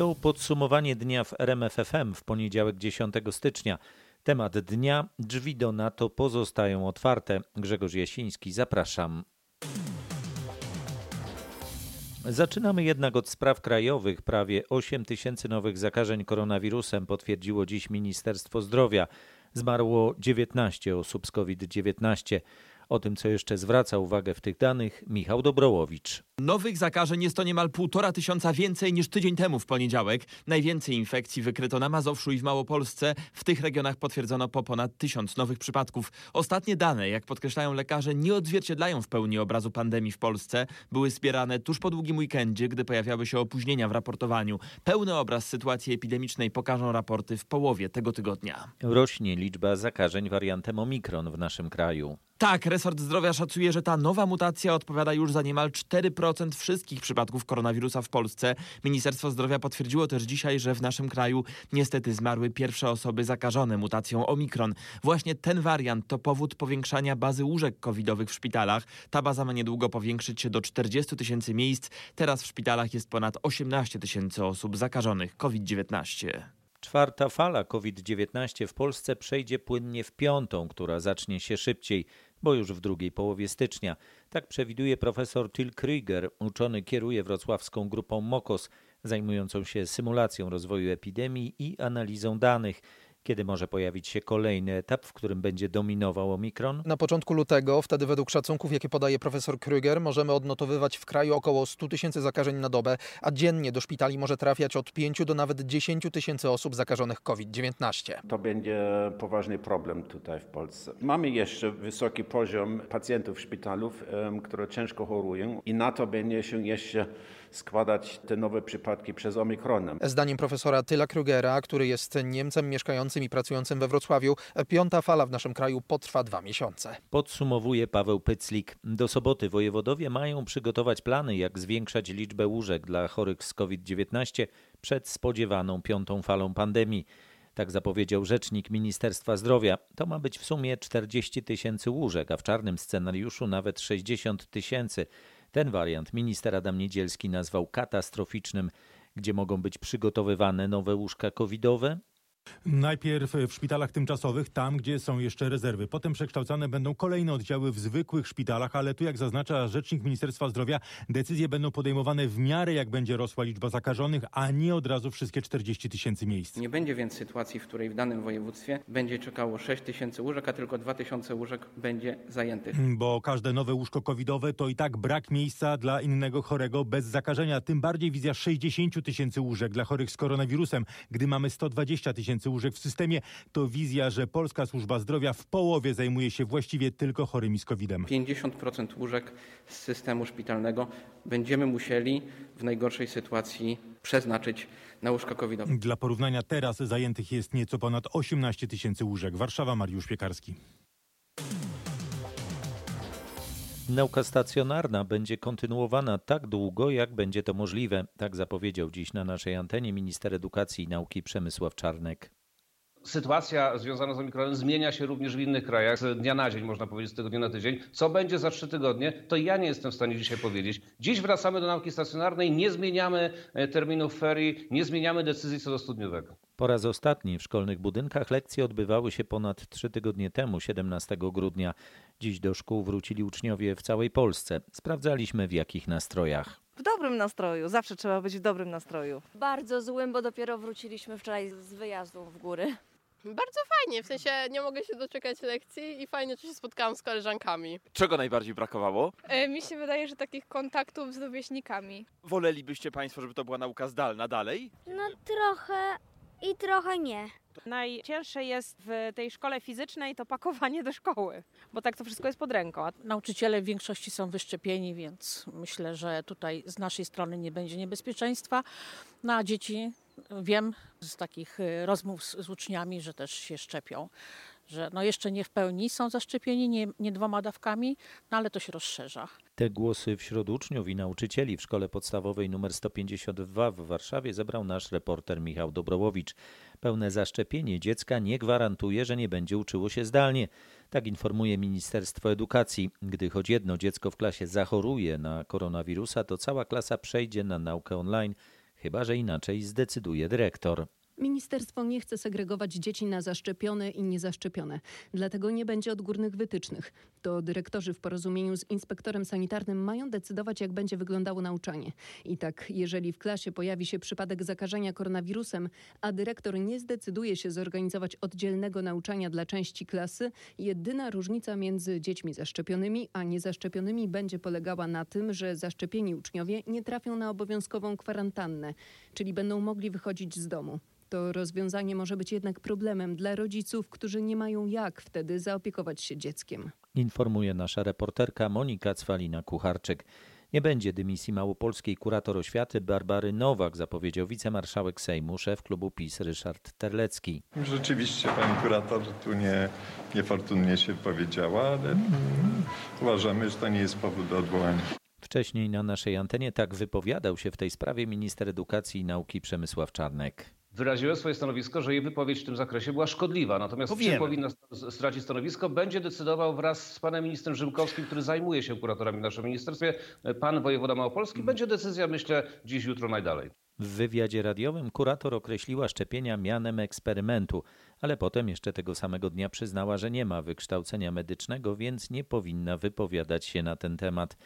To podsumowanie dnia w RMFFM w poniedziałek 10 stycznia. Temat dnia drzwi do NATO pozostają otwarte. Grzegorz Jasiński, zapraszam. Zaczynamy jednak od spraw krajowych. Prawie 8 tysięcy nowych zakażeń koronawirusem potwierdziło dziś Ministerstwo Zdrowia. Zmarło 19 osób z COVID-19. O tym, co jeszcze zwraca uwagę w tych danych, Michał Dobrołowicz. Nowych zakażeń jest to niemal półtora tysiąca więcej niż tydzień temu w poniedziałek. Najwięcej infekcji wykryto na Mazowszu i w Małopolsce. W tych regionach potwierdzono po ponad tysiąc nowych przypadków. Ostatnie dane, jak podkreślają lekarze, nie odzwierciedlają w pełni obrazu pandemii w Polsce. Były zbierane tuż po długim weekendzie, gdy pojawiały się opóźnienia w raportowaniu. Pełny obraz sytuacji epidemicznej pokażą raporty w połowie tego tygodnia. Rośnie liczba zakażeń wariantem Omikron w naszym kraju. Tak, resort zdrowia szacuje, że ta nowa mutacja odpowiada już za niemal 4% wszystkich przypadków koronawirusa w Polsce. Ministerstwo Zdrowia potwierdziło też dzisiaj, że w naszym kraju niestety zmarły pierwsze osoby zakażone mutacją Omikron. Właśnie ten wariant to powód powiększania bazy łóżek covidowych w szpitalach. Ta baza ma niedługo powiększyć się do 40 tysięcy miejsc. Teraz w szpitalach jest ponad 18 tysięcy osób zakażonych COVID-19. Czwarta fala COVID-19 w Polsce przejdzie płynnie w piątą, która zacznie się szybciej, bo już w drugiej połowie stycznia. Tak przewiduje profesor Till Krüger, uczony kieruje wrocławską grupą MOKOS, zajmującą się symulacją rozwoju epidemii i analizą danych. Kiedy może pojawić się kolejny etap, w którym będzie dominował omikron? Na początku lutego, wtedy według szacunków, jakie podaje profesor Krüger, możemy odnotowywać w kraju około 100 tysięcy zakażeń na dobę, a dziennie do szpitali może trafiać od 5 do nawet 10 tysięcy osób zakażonych COVID-19. To będzie poważny problem tutaj w Polsce. Mamy jeszcze wysoki poziom pacjentów w szpitalu, które ciężko chorują i na to będzie się jeszcze składać te nowe przypadki przez omikronem. Zdaniem profesora Tyla Krugera, który jest Niemcem mieszkającym i pracującym we Wrocławiu, piąta fala w naszym kraju potrwa dwa miesiące. Podsumowuje Paweł Pyclik. Do soboty wojewodowie mają przygotować plany, jak zwiększać liczbę łóżek dla chorych z COVID-19 przed spodziewaną piątą falą pandemii. Tak zapowiedział rzecznik Ministerstwa Zdrowia. To ma być w sumie 40 tysięcy łóżek, a w czarnym scenariuszu nawet 60 tysięcy. Ten wariant minister Adam Niedzielski nazwał katastroficznym, gdzie mogą być przygotowywane nowe łóżka covidowe, Najpierw w szpitalach tymczasowych, tam gdzie są jeszcze rezerwy. Potem przekształcane będą kolejne oddziały w zwykłych szpitalach, ale tu jak zaznacza rzecznik Ministerstwa Zdrowia, decyzje będą podejmowane w miarę jak będzie rosła liczba zakażonych, a nie od razu wszystkie 40 tysięcy miejsc. Nie będzie więc sytuacji, w której w danym województwie będzie czekało 6 tysięcy łóżek, a tylko 2 tysiące łóżek będzie zajętych. Bo każde nowe łóżko covidowe to i tak brak miejsca dla innego chorego bez zakażenia. Tym bardziej wizja 60 tysięcy łóżek dla chorych z koronawirusem, gdy mamy 120 tysięcy tysięcy łóżek w systemie, to wizja, że Polska Służba Zdrowia w połowie zajmuje się właściwie tylko chorymi z COVID-em. 50% łóżek z systemu szpitalnego będziemy musieli w najgorszej sytuacji przeznaczyć na łóżka covidowe. Dla porównania teraz zajętych jest nieco ponad 18 tysięcy łóżek. Warszawa, Mariusz Piekarski. Nauka stacjonarna będzie kontynuowana tak długo, jak będzie to możliwe. Tak zapowiedział dziś na naszej antenie minister edukacji i nauki Przemysław Czarnek. Sytuacja związana z omikronem zmienia się również w innych krajach z dnia na dzień, można powiedzieć, z tygodnia na tydzień. Co będzie za trzy tygodnie, to ja nie jestem w stanie dzisiaj powiedzieć. Dziś wracamy do nauki stacjonarnej, nie zmieniamy e, terminów ferii, nie zmieniamy decyzji co do studniowego. Po raz ostatni w szkolnych budynkach lekcje odbywały się ponad trzy tygodnie temu, 17 grudnia. Dziś do szkół wrócili uczniowie w całej Polsce. Sprawdzaliśmy w jakich nastrojach. W dobrym nastroju, zawsze trzeba być w dobrym nastroju. Bardzo złym, bo dopiero wróciliśmy wczoraj z wyjazdu w góry. Bardzo fajnie, w sensie nie mogę się doczekać lekcji i fajnie, że się spotkałam z koleżankami. Czego najbardziej brakowało? E, mi się wydaje, że takich kontaktów z rówieśnikami. Wolelibyście Państwo, żeby to była nauka zdalna dalej? No trochę i trochę nie. Najcięższe jest w tej szkole fizycznej to pakowanie do szkoły, bo tak to wszystko jest pod ręką. Nauczyciele w większości są wyszczepieni, więc myślę, że tutaj z naszej strony nie będzie niebezpieczeństwa. No a dzieci wiem z takich y, rozmów z, z uczniami, że też się szczepią że no jeszcze nie w pełni są zaszczepieni, nie, nie dwoma dawkami, no ale to się rozszerza. Te głosy wśród uczniów i nauczycieli w szkole podstawowej nr 152 w Warszawie zebrał nasz reporter Michał Dobrołowicz. Pełne zaszczepienie dziecka nie gwarantuje, że nie będzie uczyło się zdalnie. Tak informuje Ministerstwo Edukacji. Gdy choć jedno dziecko w klasie zachoruje na koronawirusa, to cała klasa przejdzie na naukę online chyba że inaczej zdecyduje dyrektor. Ministerstwo nie chce segregować dzieci na zaszczepione i niezaszczepione, dlatego nie będzie odgórnych wytycznych. To dyrektorzy w porozumieniu z inspektorem sanitarnym mają decydować, jak będzie wyglądało nauczanie. I tak, jeżeli w klasie pojawi się przypadek zakażenia koronawirusem, a dyrektor nie zdecyduje się zorganizować oddzielnego nauczania dla części klasy, jedyna różnica między dziećmi zaszczepionymi a niezaszczepionymi będzie polegała na tym, że zaszczepieni uczniowie nie trafią na obowiązkową kwarantannę, czyli będą mogli wychodzić z domu. To rozwiązanie może być jednak problemem dla rodziców, którzy nie mają jak wtedy zaopiekować się dzieckiem. Informuje nasza reporterka Monika Cwalina-Kucharczyk. Nie będzie dymisji małopolskiej kurator oświaty Barbary Nowak, zapowiedział wicemarszałek Sejmu, szef klubu PiS Ryszard Terlecki. Rzeczywiście pani kurator tu nie, niefortunnie się powiedziała, ale uważamy, że to nie jest powód do odwołania. Wcześniej na naszej antenie tak wypowiadał się w tej sprawie minister edukacji i nauki Przemysław Czarnek wyraziłem swoje stanowisko, że jej wypowiedź w tym zakresie była szkodliwa. Natomiast czy powinna stracić stanowisko, będzie decydował wraz z panem ministrem Rzymkowskim, który zajmuje się kuratorami w naszym ministerstwie, pan wojewoda Małopolski. Będzie decyzja, myślę, dziś, jutro, najdalej. W wywiadzie radiowym kurator określiła szczepienia mianem eksperymentu, ale potem jeszcze tego samego dnia przyznała, że nie ma wykształcenia medycznego, więc nie powinna wypowiadać się na ten temat.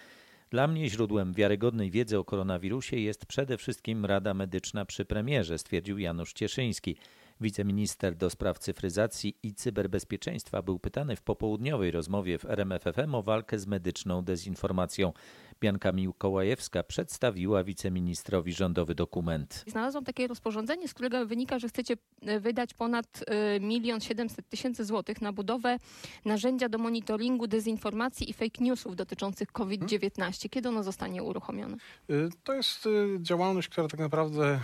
Dla mnie źródłem wiarygodnej wiedzy o koronawirusie jest przede wszystkim Rada Medyczna przy premierze, stwierdził Janusz Cieszyński. Wiceminister do spraw cyfryzacji i cyberbezpieczeństwa był pytany w popołudniowej rozmowie w RMFFM o walkę z medyczną dezinformacją. Bianka Miłkołajewska przedstawiła wiceministrowi rządowy dokument. Znalazłam takie rozporządzenie, z którego wynika, że chcecie e, wydać ponad e, milion siedemset tysięcy złotych na budowę narzędzia do monitoringu dezinformacji i fake newsów dotyczących COVID-19. Kiedy ono zostanie uruchomione? Y, to jest działalność, która tak naprawdę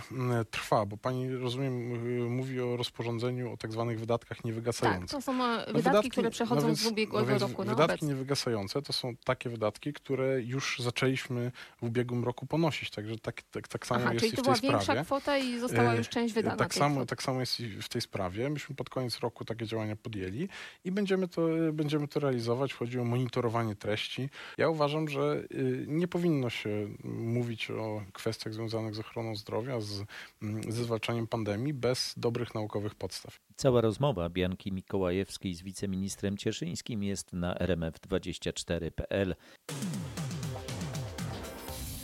trwa, bo pani, rozumiem, mówi o rozporządzeniu o tak zwanych wydatkach niewygasających. Tak, to są e, wydatki, no wydatki które przechodzą no więc, z ubiegłego no roku na Wydatki niewygasające to są takie wydatki, które już zaczęliśmy w ubiegłym roku ponosić, także tak, tak, tak samo Aha, jest czyli i w tej sprawie. to była większa kwota i została już część wydana. Tak samo, tak samo jest i w tej sprawie. Myśmy pod koniec roku takie działania podjęli i będziemy to, będziemy to realizować. Chodzi o monitorowanie treści. Ja uważam, że y, nie powinno się mówić o kwestiach związanych z ochroną zdrowia, z, mm, ze zwalczaniem pandemii bez dobrych naukowych podstaw. Cała rozmowa Bianki Mikołajewskiej z wiceministrem Cieszyńskim jest na rmf24.pl.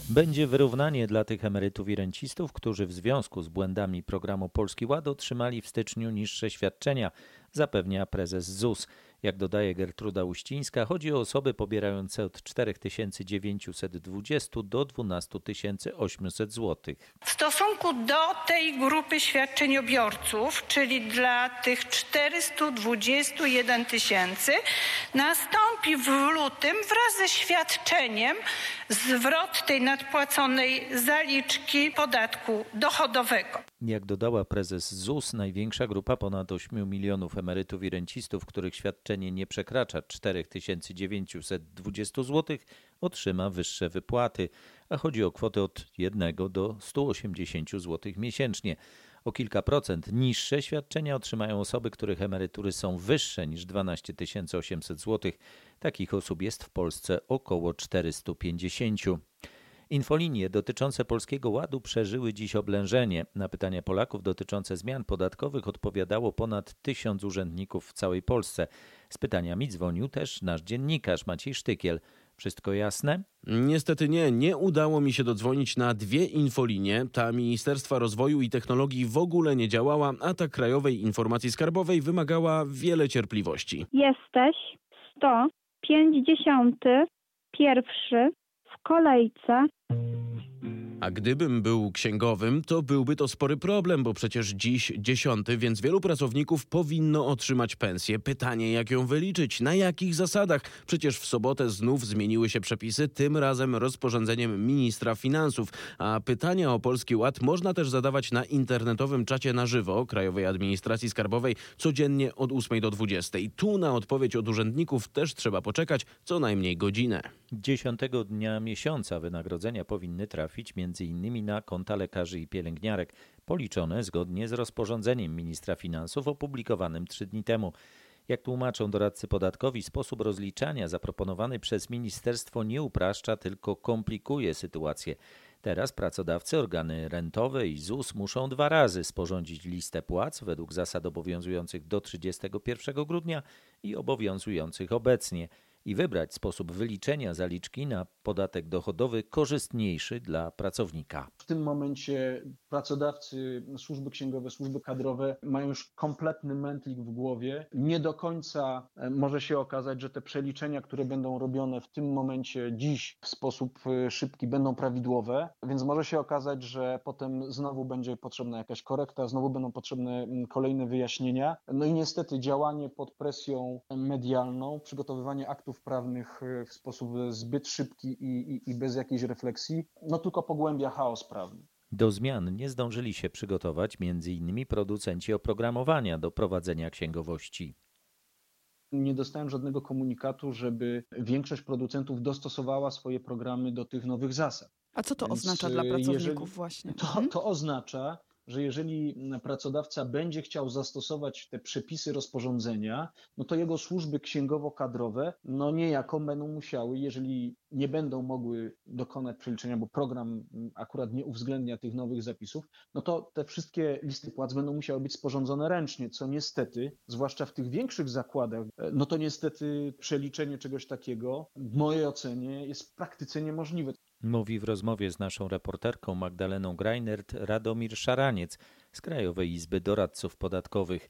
Będzie wyrównanie dla tych emerytów i rencistów, którzy w związku z błędami programu Polski Ład otrzymali w styczniu niższe świadczenia, zapewnia prezes ZUS. Jak dodaje Gertruda Uścińska, chodzi o osoby pobierające od 4920 do 12800 zł. W stosunku do tej grupy świadczeniobiorców, czyli dla tych 421 tysięcy, nastąpi w lutym wraz ze świadczeniem zwrot tej nadpłaconej zaliczki podatku dochodowego. Jak dodała prezes ZUS, największa grupa ponad 8 milionów emerytów i rencistów, których świadczenie nie przekracza 4920 zł, otrzyma wyższe wypłaty, a chodzi o kwotę od 1 do 180 zł miesięcznie. O kilka procent niższe świadczenia otrzymają osoby, których emerytury są wyższe niż 12 800 zł. Takich osób jest w Polsce około 450. Infolinie dotyczące Polskiego Ładu przeżyły dziś oblężenie. Na pytania Polaków dotyczące zmian podatkowych odpowiadało ponad tysiąc urzędników w całej Polsce. Z pytaniami dzwonił też nasz dziennikarz Maciej Sztykiel. Wszystko jasne? Niestety nie, nie udało mi się dodzwonić na dwie infolinie. Ta Ministerstwa Rozwoju i Technologii w ogóle nie działała, a ta Krajowej Informacji Skarbowej wymagała wiele cierpliwości. Jesteś 151 w kolejce a gdybym był księgowym, to byłby to spory problem, bo przecież dziś dziesiąty, więc wielu pracowników powinno otrzymać pensję. Pytanie, jak ją wyliczyć, na jakich zasadach? Przecież w sobotę znów zmieniły się przepisy, tym razem rozporządzeniem ministra finansów. A pytania o Polski Ład można też zadawać na internetowym czacie na żywo Krajowej Administracji Skarbowej codziennie od 8 do 20. Tu na odpowiedź od urzędników też trzeba poczekać co najmniej godzinę. Dziesiątego dnia miesiąca wynagrodzenia powinny trafić m.in. na konta lekarzy i pielęgniarek, policzone zgodnie z rozporządzeniem ministra finansów opublikowanym trzy dni temu. Jak tłumaczą doradcy podatkowi, sposób rozliczania zaproponowany przez ministerstwo nie upraszcza, tylko komplikuje sytuację. Teraz pracodawcy, organy rentowe i ZUS muszą dwa razy sporządzić listę płac według zasad obowiązujących do 31 grudnia i obowiązujących obecnie i wybrać sposób wyliczenia zaliczki na podatek dochodowy korzystniejszy dla pracownika. W tym momencie pracodawcy, służby księgowe, służby kadrowe mają już kompletny mętlik w głowie. Nie do końca e, może się okazać, że te przeliczenia, które będą robione w tym momencie, dziś w sposób e, szybki, będą prawidłowe, więc może się okazać, że potem znowu będzie potrzebna jakaś korekta, znowu będą potrzebne kolejne wyjaśnienia. No i niestety działanie pod presją medialną, przygotowywanie aktów prawnych e, w sposób zbyt szybki i, i, i bez jakiejś refleksji, no tylko pogłębia chaos prawny. Do zmian nie zdążyli się przygotować m.in. producenci oprogramowania do prowadzenia księgowości. Nie dostałem żadnego komunikatu, żeby większość producentów dostosowała swoje programy do tych nowych zasad. A co to Więc oznacza dla pracowników jeżeli, właśnie? To, mhm. to oznacza, że jeżeli pracodawca będzie chciał zastosować te przepisy rozporządzenia, no to jego służby księgowo-kadrowe no niejako będą musiały, jeżeli nie będą mogły dokonać przeliczenia, bo program akurat nie uwzględnia tych nowych zapisów, no to te wszystkie listy płac będą musiały być sporządzone ręcznie, co niestety, zwłaszcza w tych większych zakładach, no to niestety przeliczenie czegoś takiego w mojej ocenie jest w praktyce niemożliwe. Mówi w rozmowie z naszą reporterką Magdaleną Greinert Radomir Szaraniec z Krajowej Izby Doradców Podatkowych.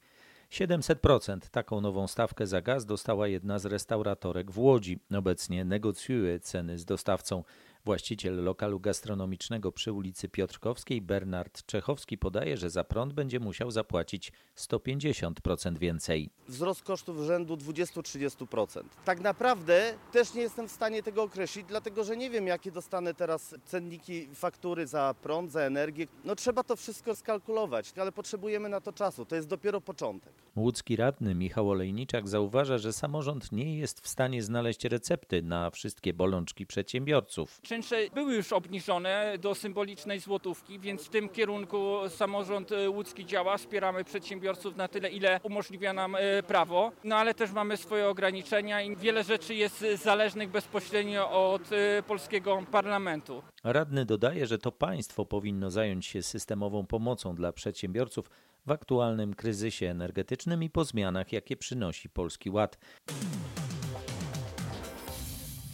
700% taką nową stawkę za gaz dostała jedna z restauratorek w Łodzi. Obecnie negocjuje ceny z dostawcą. Właściciel lokalu gastronomicznego przy ulicy Piotrkowskiej, Bernard Czechowski, podaje, że za prąd będzie musiał zapłacić 150% więcej. Wzrost kosztów rzędu 20-30%. Tak naprawdę też nie jestem w stanie tego określić, dlatego że nie wiem, jakie dostanę teraz cenniki faktury za prąd, za energię. No trzeba to wszystko skalkulować, ale potrzebujemy na to czasu. To jest dopiero początek. Łódzki radny Michał Olejniczak zauważa, że samorząd nie jest w stanie znaleźć recepty na wszystkie bolączki przedsiębiorców czynsze były już obniżone do symbolicznej złotówki, więc w tym kierunku samorząd e, łódzki działa. Wspieramy przedsiębiorców na tyle, ile umożliwia nam e, prawo. No ale też mamy swoje ograniczenia i wiele rzeczy jest zależnych bezpośrednio od e, polskiego parlamentu. Radny dodaje, że to państwo powinno zająć się systemową pomocą dla przedsiębiorców w aktualnym kryzysie energetycznym i po zmianach, jakie przynosi Polski Ład.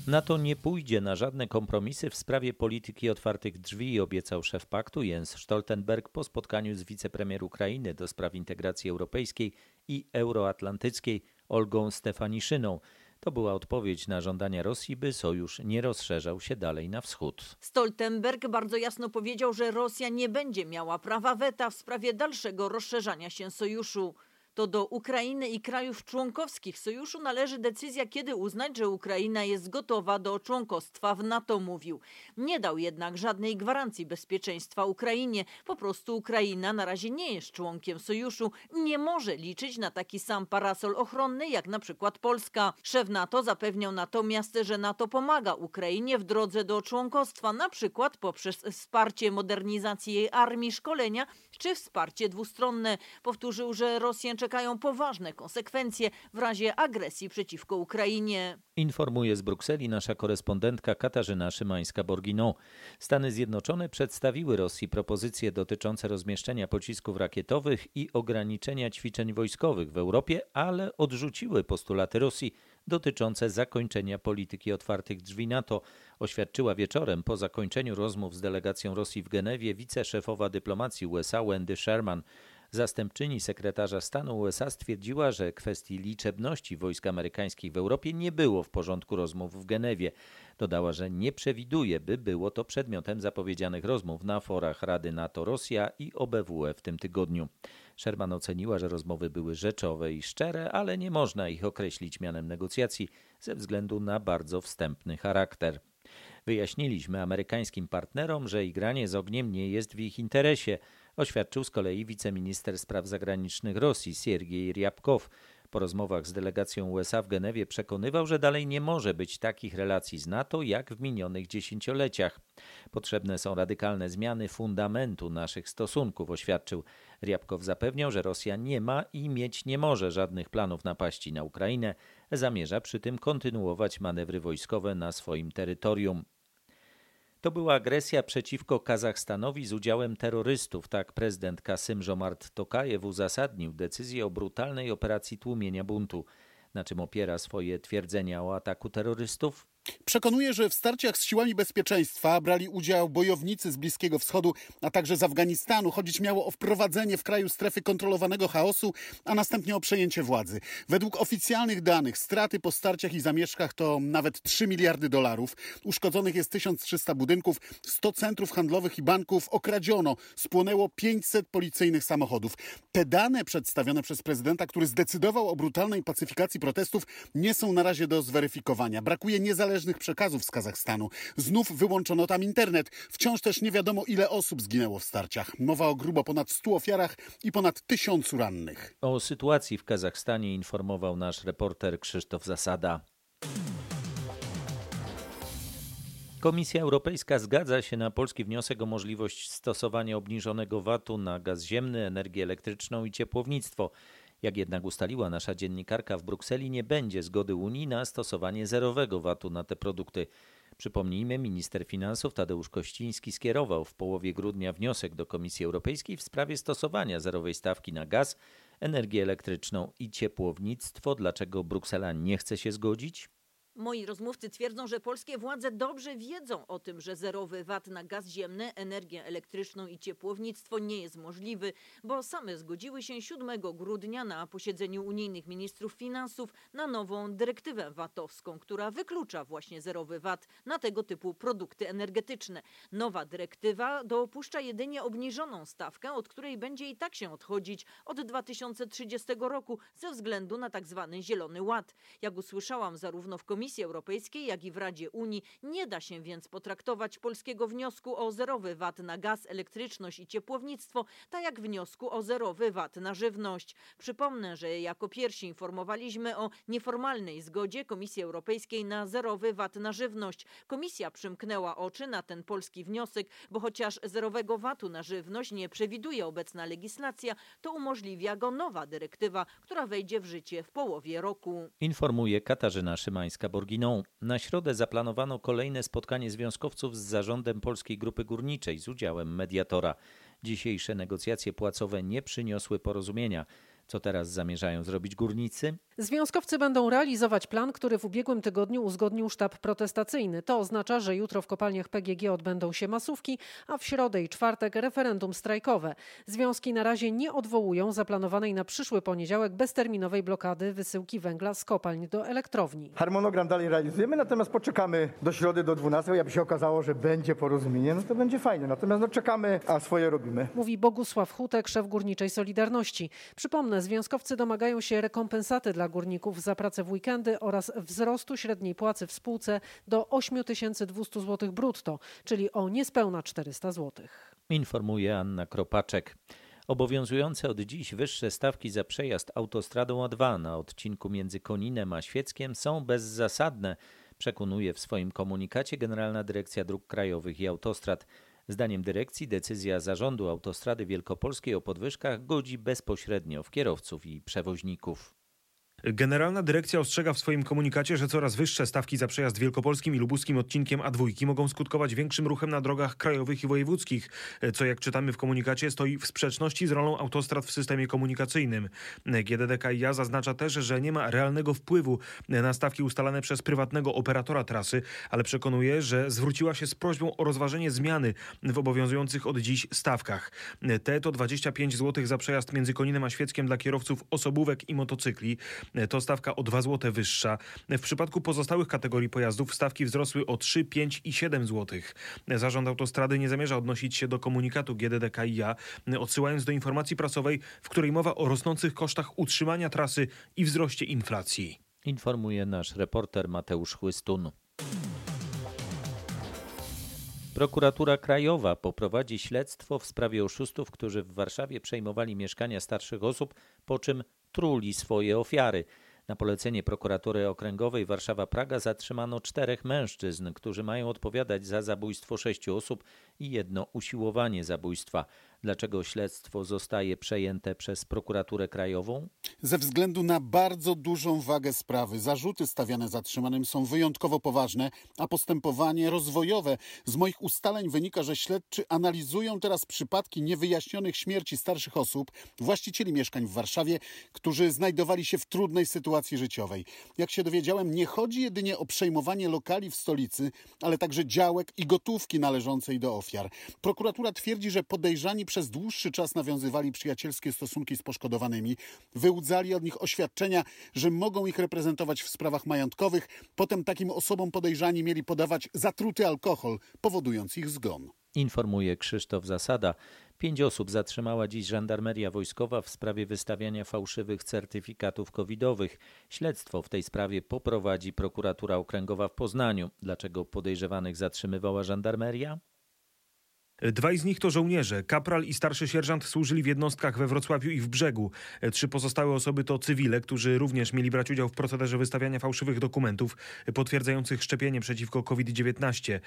NATO nie pójdzie na żadne kompromisy w sprawie polityki otwartych drzwi, obiecał szef paktu Jens Stoltenberg po spotkaniu z wicepremier Ukrainy do spraw integracji europejskiej i euroatlantyckiej Olgą Stefaniszyną. To była odpowiedź na żądania Rosji, by sojusz nie rozszerzał się dalej na wschód. Stoltenberg bardzo jasno powiedział, że Rosja nie będzie miała prawa weta w sprawie dalszego rozszerzania się sojuszu to do Ukrainy i krajów członkowskich sojuszu należy decyzja, kiedy uznać, że Ukraina jest gotowa do członkostwa w NATO, mówił. Nie dał jednak żadnej gwarancji bezpieczeństwa Ukrainie. Po prostu Ukraina na razie nie jest członkiem sojuszu, nie może liczyć na taki sam parasol ochronny jak na przykład Polska. Szef NATO zapewniał natomiast, że NATO pomaga Ukrainie w drodze do członkostwa, na przykład poprzez wsparcie modernizacji jej armii, szkolenia czy wsparcie dwustronne. Powtórzył, że Rosjan czekają poważne konsekwencje w razie agresji przeciwko Ukrainie. Informuje z Brukseli nasza korespondentka Katarzyna Szymańska-Borginą. Stany Zjednoczone przedstawiły Rosji propozycje dotyczące rozmieszczenia pocisków rakietowych i ograniczenia ćwiczeń wojskowych w Europie, ale odrzuciły postulaty Rosji dotyczące zakończenia polityki otwartych drzwi NATO, oświadczyła wieczorem po zakończeniu rozmów z delegacją Rosji w Genewie wiceszefowa dyplomacji USA Wendy Sherman. Zastępczyni sekretarza stanu USA stwierdziła, że kwestii liczebności wojsk amerykańskich w Europie nie było w porządku rozmów w Genewie. Dodała, że nie przewiduje, by było to przedmiotem zapowiedzianych rozmów na forach Rady NATO-Rosja i OBWE w tym tygodniu. Sherman oceniła, że rozmowy były rzeczowe i szczere, ale nie można ich określić mianem negocjacji ze względu na bardzo wstępny charakter. Wyjaśniliśmy amerykańskim partnerom, że igranie z ogniem nie jest w ich interesie, oświadczył z kolei wiceminister spraw zagranicznych Rosji Siergiej Ryabkow. Po rozmowach z delegacją USA w Genewie przekonywał, że dalej nie może być takich relacji z NATO jak w minionych dziesięcioleciach. Potrzebne są radykalne zmiany fundamentu naszych stosunków, oświadczył. Ryabkow zapewniał, że Rosja nie ma i mieć nie może żadnych planów napaści na Ukrainę, zamierza przy tym kontynuować manewry wojskowe na swoim terytorium. To była agresja przeciwko Kazachstanowi z udziałem terrorystów, tak prezydent Kasym Żomart Tokajew uzasadnił decyzję o brutalnej operacji tłumienia buntu. Na czym opiera swoje twierdzenia o ataku terrorystów? Przekonuje, że w starciach z siłami bezpieczeństwa brali udział bojownicy z Bliskiego Wschodu, a także z Afganistanu. Chodzić miało o wprowadzenie w kraju strefy kontrolowanego chaosu, a następnie o przejęcie władzy. Według oficjalnych danych straty po starciach i zamieszkach to nawet 3 miliardy dolarów. Uszkodzonych jest 1300 budynków, 100 centrów handlowych i banków. Okradziono, spłonęło 500 policyjnych samochodów. Te dane przedstawione przez prezydenta, który zdecydował o brutalnej pacyfikacji protestów, nie są na razie do zweryfikowania. Brakuje niezależności niezależnych przekazów z Kazachstanu. Znów wyłączono tam internet. Wciąż też nie wiadomo, ile osób zginęło w starciach. Mowa o grubo ponad 100 ofiarach i ponad tysiącu rannych. O sytuacji w Kazachstanie informował nasz reporter Krzysztof Zasada. Komisja Europejska zgadza się na polski wniosek o możliwość stosowania obniżonego VAT-u na gaz ziemny, energię elektryczną i ciepłownictwo. Jak jednak ustaliła nasza dziennikarka w Brukseli, nie będzie zgody Unii na stosowanie zerowego VAT-u na te produkty. Przypomnijmy, minister finansów Tadeusz Kościński skierował w połowie grudnia wniosek do Komisji Europejskiej w sprawie stosowania zerowej stawki na gaz, energię elektryczną i ciepłownictwo. Dlaczego Bruksela nie chce się zgodzić? Moi rozmówcy twierdzą, że polskie władze dobrze wiedzą o tym, że zerowy VAT na gaz ziemny, energię elektryczną i ciepłownictwo nie jest możliwy, bo same zgodziły się 7 grudnia na posiedzeniu unijnych ministrów finansów na nową dyrektywę VAT-owską, która wyklucza właśnie zerowy VAT na tego typu produkty energetyczne. Nowa dyrektywa dopuszcza jedynie obniżoną stawkę, od której będzie i tak się odchodzić od 2030 roku ze względu na tzw. Tak Zielony Ład. Jak usłyszałam zarówno w Komisji Komisji Europejskiej, jak i w Radzie Unii nie da się więc potraktować polskiego wniosku o zerowy VAT na gaz, elektryczność i ciepłownictwo, tak jak wniosku o zerowy VAT na żywność. Przypomnę, że jako pierwsi informowaliśmy o nieformalnej zgodzie Komisji Europejskiej na zerowy VAT na żywność. Komisja przymknęła oczy na ten polski wniosek, bo chociaż zerowego VAT-u na żywność nie przewiduje obecna legislacja, to umożliwia go nowa dyrektywa, która wejdzie w życie w połowie roku. Informuje Katarzyna Szymańska Borginą. Na środę zaplanowano kolejne spotkanie związkowców z zarządem Polskiej Grupy Górniczej z udziałem mediatora. Dzisiejsze negocjacje płacowe nie przyniosły porozumienia. Co teraz zamierzają zrobić górnicy? Związkowcy będą realizować plan, który w ubiegłym tygodniu uzgodnił sztab protestacyjny. To oznacza, że jutro w kopalniach PGG odbędą się masówki, a w środę i czwartek referendum strajkowe. Związki na razie nie odwołują zaplanowanej na przyszły poniedziałek bezterminowej blokady wysyłki węgla z kopalń do elektrowni. Harmonogram dalej realizujemy, natomiast poczekamy do środy do 12. Jakby się okazało, że będzie porozumienie, no to będzie fajnie. Natomiast no czekamy, a swoje robimy. Mówi Bogusław Hutek, szef Górniczej Solidarności. Przypomnę, związkowcy domagają się rekompensaty dla górników za pracę w weekendy oraz wzrostu średniej płacy w spółce do 8200 zł brutto, czyli o niespełna 400 zł. Informuje Anna Kropaczek. Obowiązujące od dziś wyższe stawki za przejazd autostradą A2 na odcinku między Koninem a Świeckiem są bezzasadne, przekonuje w swoim komunikacie Generalna Dyrekcja Dróg Krajowych i Autostrad. Zdaniem dyrekcji decyzja zarządu Autostrady Wielkopolskiej o podwyżkach godzi bezpośrednio w kierowców i przewoźników. Generalna Dyrekcja ostrzega w swoim komunikacie, że coraz wyższe stawki za przejazd wielkopolskim i lubuskim odcinkiem A2 mogą skutkować większym ruchem na drogach krajowych i wojewódzkich, co jak czytamy w komunikacie stoi w sprzeczności z rolą autostrad w systemie komunikacyjnym. GDDKiA zaznacza też, że nie ma realnego wpływu na stawki ustalane przez prywatnego operatora trasy, ale przekonuje, że zwróciła się z prośbą o rozważenie zmiany w obowiązujących od dziś stawkach. Te to 25 zł za przejazd między Koninem a Świeckiem dla kierowców osobówek i motocykli to stawka o 2 zł wyższa. W przypadku pozostałych kategorii pojazdów stawki wzrosły o 3, 5 i 7 zł. Zarząd autostrady nie zamierza odnosić się do komunikatu GDDKiA, odsyłając do informacji prasowej, w której mowa o rosnących kosztach utrzymania trasy i wzroście inflacji. Informuje nasz reporter Mateusz Chłystun. Prokuratura Krajowa poprowadzi śledztwo w sprawie oszustów, którzy w Warszawie przejmowali mieszkania starszych osób, po czym truli swoje ofiary. Na polecenie prokuratury okręgowej Warszawa-Praga zatrzymano czterech mężczyzn, którzy mają odpowiadać za zabójstwo sześciu osób i jedno usiłowanie zabójstwa. Dlaczego śledztwo zostaje przejęte przez prokuraturę krajową? Ze względu na bardzo dużą wagę sprawy. Zarzuty stawiane zatrzymanym są wyjątkowo poważne, a postępowanie rozwojowe. Z moich ustaleń wynika, że śledczy analizują teraz przypadki niewyjaśnionych śmierci starszych osób, właścicieli mieszkań w Warszawie, którzy znajdowali się w trudnej sytuacji życiowej. Jak się dowiedziałem, nie chodzi jedynie o przejmowanie lokali w stolicy, ale także działek i gotówki należącej do ofiar. Prokuratura twierdzi, że podejrzani przez dłuższy czas nawiązywali przyjacielskie stosunki z poszkodowanymi, wyłudzali od nich oświadczenia, że mogą ich reprezentować w sprawach majątkowych. Potem takim osobom podejrzani mieli podawać zatruty alkohol, powodując ich zgon. Informuje Krzysztof Zasada. Pięć osób zatrzymała dziś żandarmeria wojskowa w sprawie wystawiania fałszywych certyfikatów covidowych. Śledztwo w tej sprawie poprowadzi prokuratura okręgowa w Poznaniu. Dlaczego podejrzewanych zatrzymywała żandarmeria? Dwaj z nich to żołnierze. Kapral i starszy sierżant służyli w jednostkach we Wrocławiu i w Brzegu. Trzy pozostałe osoby to cywile, którzy również mieli brać udział w procederze wystawiania fałszywych dokumentów potwierdzających szczepienie przeciwko COVID-19.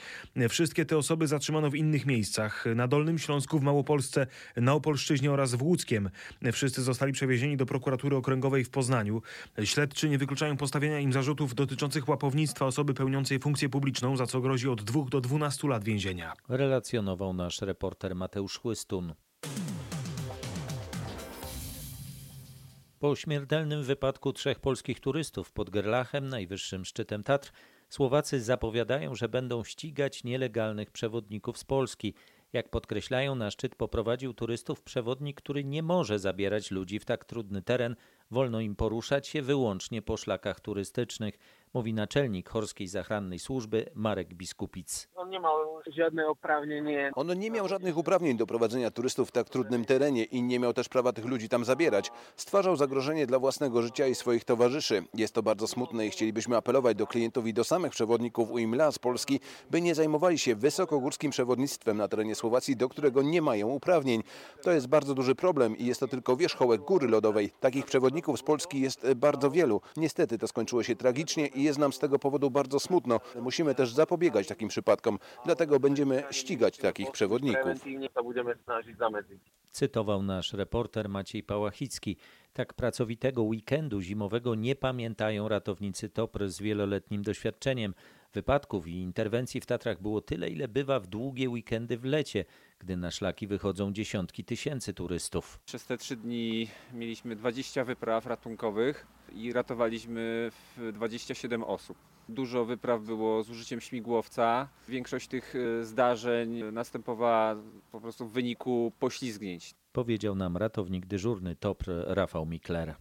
Wszystkie te osoby zatrzymano w innych miejscach. Na Dolnym Śląsku, w Małopolsce, na Opolszczyźnie oraz w Łódzkiem. Wszyscy zostali przewiezieni do prokuratury okręgowej w Poznaniu. Śledczy nie wykluczają postawienia im zarzutów dotyczących łapownictwa osoby pełniącej funkcję publiczną, za co grozi od 2 do 12 lat więzienia. Relacjonował nasz reporter Mateusz Chłystun. Po śmiertelnym wypadku trzech polskich turystów pod Gerlachem, najwyższym szczytem Tatr, Słowacy zapowiadają, że będą ścigać nielegalnych przewodników z Polski. Jak podkreślają, na szczyt poprowadził turystów przewodnik, który nie może zabierać ludzi w tak trudny teren. Wolno im poruszać się wyłącznie po szlakach turystycznych mówi naczelnik Chorskiej Zachrannej Służby Marek Biskupic. On nie miał żadnych uprawnień. On nie miał żadnych uprawnień do prowadzenia turystów w tak trudnym terenie i nie miał też prawa tych ludzi tam zabierać. Stwarzał zagrożenie dla własnego życia i swoich towarzyszy. Jest to bardzo smutne i chcielibyśmy apelować do klientów i do samych przewodników UIMLA z Polski, by nie zajmowali się wysokogórskim przewodnictwem na terenie Słowacji, do którego nie mają uprawnień. To jest bardzo duży problem i jest to tylko wierzchołek góry lodowej. Takich przewodników z Polski jest bardzo wielu. Niestety to skończyło się tragicznie i jest nam z tego powodu bardzo smutno. Musimy też zapobiegać takim przypadkom, dlatego będziemy ścigać takich przewodników. Cytował nasz reporter Maciej Pałachicki. Tak pracowitego weekendu zimowego nie pamiętają ratownicy TOPR z wieloletnim doświadczeniem. Wypadków i interwencji w Tatrach było tyle, ile bywa w długie weekendy w lecie, gdy na szlaki wychodzą dziesiątki tysięcy turystów. Przez te trzy dni mieliśmy 20 wypraw ratunkowych i ratowaliśmy 27 osób. Dużo wypraw było z użyciem śmigłowca. Większość tych e, zdarzeń następowała po prostu w wyniku poślizgnięć. Powiedział nam ratownik dyżurny TOPR Rafał Mikler.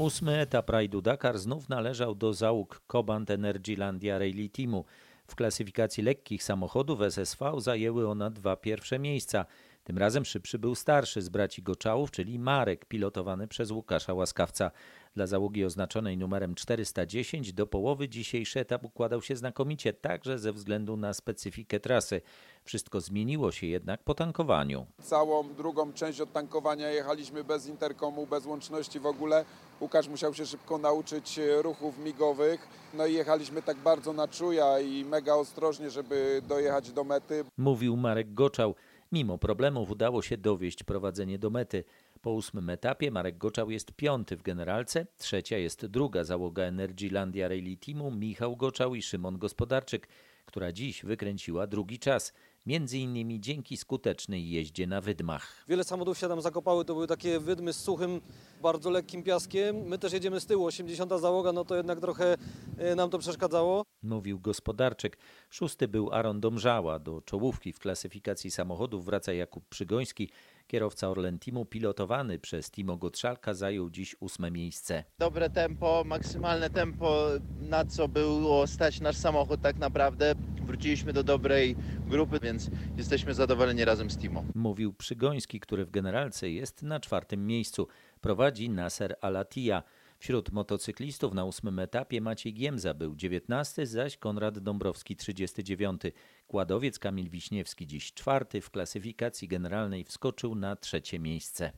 Ósmy etap rajdu Dakar znów należał do załóg Cobant Energylandia Rally Teamu. W klasyfikacji lekkich samochodów SSV zajęły one dwa pierwsze miejsca. Tym razem szybszy był starszy z braci Goczałów, czyli Marek, pilotowany przez Łukasza Łaskawca. Dla załogi oznaczonej numerem 410 do połowy dzisiejszy etap układał się znakomicie, także ze względu na specyfikę trasy. Wszystko zmieniło się jednak po tankowaniu. Całą drugą część od tankowania jechaliśmy bez interkomu, bez łączności w ogóle. Łukasz musiał się szybko nauczyć e, ruchów migowych. No i jechaliśmy tak bardzo na czuja i mega ostrożnie, żeby dojechać do mety. Mówił Marek Goczał. Mimo problemów udało się dowieść prowadzenie do mety. Po ósmym etapie Marek Goczał jest piąty w generalce, trzecia jest druga załoga Energylandia Rally Teamu Michał Goczał i Szymon Gospodarczyk, która dziś wykręciła drugi czas między innymi dzięki skutecznej jeździe na wydmach. Wiele samochodów się tam zakopały, to były takie wydmy z suchym, bardzo lekkim piaskiem. My też jedziemy z tyłu, 80 załoga, no to jednak trochę e, nam to przeszkadzało. Mówił gospodarczyk. Szósty był Aaron Domżała. Do czołówki w klasyfikacji samochodów wraca Jakub Przygoński. Kierowca Orlen Teamu pilotowany przez Timo Gotrzalka zajął dziś ósme miejsce. Dobre tempo, maksymalne tempo, na co było stać nasz samochód tak naprawdę. Wróciliśmy do dobrej grupy, więc jesteśmy zadowoleni razem z Timo. Mówił Przygoński, który w generalce jest na czwartym miejscu. Prowadzi Nasser Alatia. Wśród motocyklistów na ósmym etapie Maciej Giemza był 19, zaś Konrad Dąbrowski 39. Kładowiec Kamil Wiśniewski dziś czwarty w klasyfikacji generalnej wskoczył na trzecie miejsce.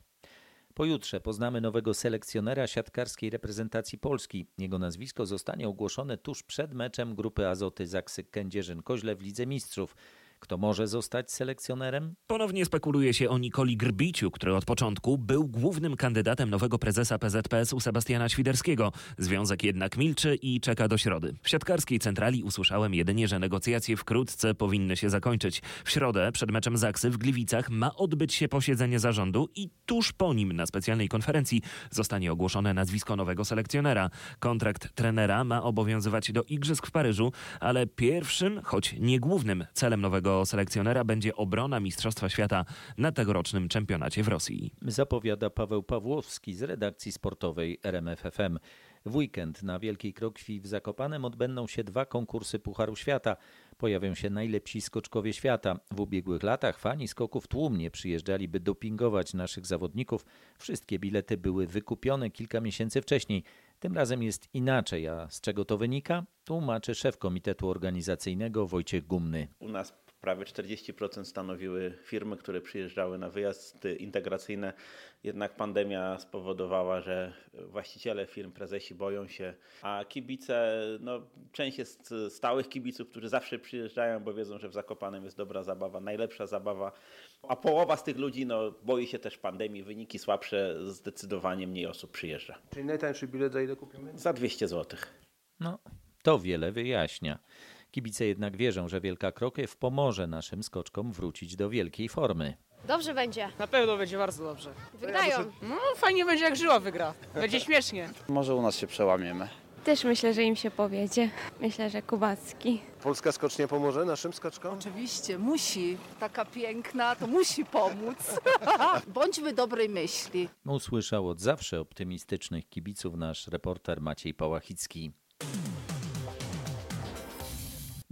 Pojutrze poznamy nowego selekcjonera siatkarskiej reprezentacji Polski. Jego nazwisko zostanie ogłoszone tuż przed meczem grupy Azoty Zaksy Kędzierzyn-Koźle w Lidze Mistrzów. Kto może zostać selekcjonerem? Ponownie spekuluje się o Nikoli Grbiciu, który od początku był głównym kandydatem nowego prezesa PZPS u Sebastiana Świderskiego. Związek jednak milczy i czeka do środy. W siatkarskiej centrali usłyszałem jedynie, że negocjacje wkrótce powinny się zakończyć. W środę przed meczem Zaksy w Gliwicach ma odbyć się posiedzenie zarządu i tuż po nim na specjalnej konferencji zostanie ogłoszone nazwisko nowego selekcjonera. Kontrakt trenera ma obowiązywać do Igrzysk w Paryżu, ale pierwszym, choć nie głównym celem nowego selekcjonera będzie obrona Mistrzostwa Świata na tegorocznym czempionacie w Rosji. Zapowiada Paweł Pawłowski z redakcji sportowej RMFFM. W weekend na Wielkiej Krokwi w Zakopanem odbędą się dwa konkursy Pucharu Świata. Pojawią się najlepsi skoczkowie świata. W ubiegłych latach fani skoków tłumnie przyjeżdżali, by dopingować naszych zawodników. Wszystkie bilety były wykupione kilka miesięcy wcześniej. Tym razem jest inaczej, a z czego to wynika? Tłumaczy szef Komitetu Organizacyjnego Wojciech Gumny. U nas prawie 40% stanowiły firmy, które przyjeżdżały na wyjazdy integracyjne. Jednak pandemia spowodowała, że właściciele firm, prezesi boją się, a kibice, no, część jest stałych kibiców, którzy zawsze przyjeżdżają, bo wiedzą, że w Zakopanem jest dobra zabawa, najlepsza zabawa, a połowa z tych ludzi no, boi się też pandemii, wyniki słabsze, zdecydowanie mniej osób przyjeżdża. Czyli najtańszy bilet za ile kupimy? Za 200 zł. No, to wiele wyjaśnia. Kibice jednak wierzą, że Wielka Krokiew pomoże naszym skoczkom wrócić do wielkiej formy. Dobrze będzie. Na pewno będzie bardzo dobrze. Wygrają. No fajnie będzie jak Żyła wygra. Będzie śmiesznie. Może u nas się przełamiemy. Też myślę, że im się powiedzie. Myślę, że Kubacki. Polska skocznie pomoże naszym skoczkom? Oczywiście, musi. Taka piękna, to musi pomóc. Bądźmy dobrej myśli. Usłyszał od zawsze optymistycznych kibiców nasz reporter Maciej Pałachicki.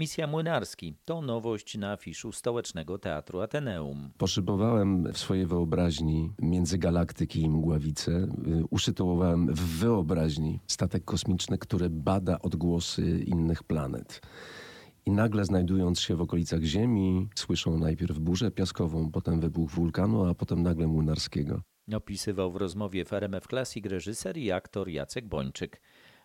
Misja Młynarski to nowość na afiszu Stołecznego Teatru Ateneum. Poszybowałem w swojej wyobraźni między galaktyki i mgławice. Uszytułowałem w wyobraźni statek kosmiczny, który bada odgłosy innych planet. I nagle znajdując się w okolicach Ziemi, słyszą najpierw burzę piaskową, potem wybuch wulkanu, a potem nagle Młynarskiego. Opisywał w rozmowie w RMF Classic reżyser i aktor Jacek Bończyk.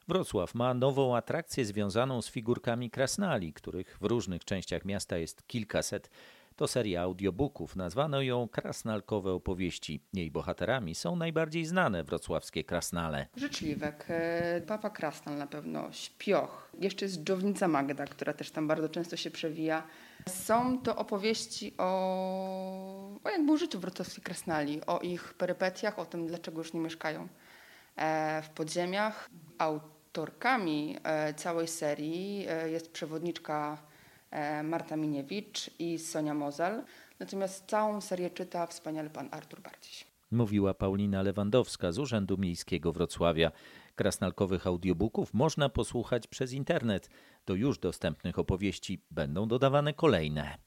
Wrocław ma nową atrakcję związaną z figurkami krasnali, których w różnych częściach miasta jest kilkaset. To seria audiobooków, nazwano ją Krasnalkowe opowieści. Jej bohaterami są najbardziej znane wrocławskie krasnale. Życzliwek, e, Papa Krasnal na pewno, Śpioch, jeszcze jest Dżownica Magda, która też tam bardzo często się przewija. Są to opowieści o, o jak było życiu wrocławskich krasnali, o ich perypetiach, o tym, dlaczego już nie mieszkają e, w podziemiach. Autorkami e, całej serii jest przewodniczka Marta Miniewicz i Sonia Mozel. Natomiast całą serię czyta wspaniale pan Artur Bardziś. Mówiła Paulina Lewandowska z Urzędu Miejskiego Wrocławia. Krasnalkowych audiobooków można posłuchać przez internet. Do już dostępnych opowieści będą dodawane kolejne.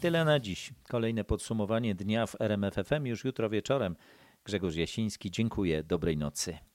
Tyle na dziś. Kolejne podsumowanie dnia w RMFFM już jutro wieczorem. Grzegorz Jasiński, dziękuję. Dobrej nocy.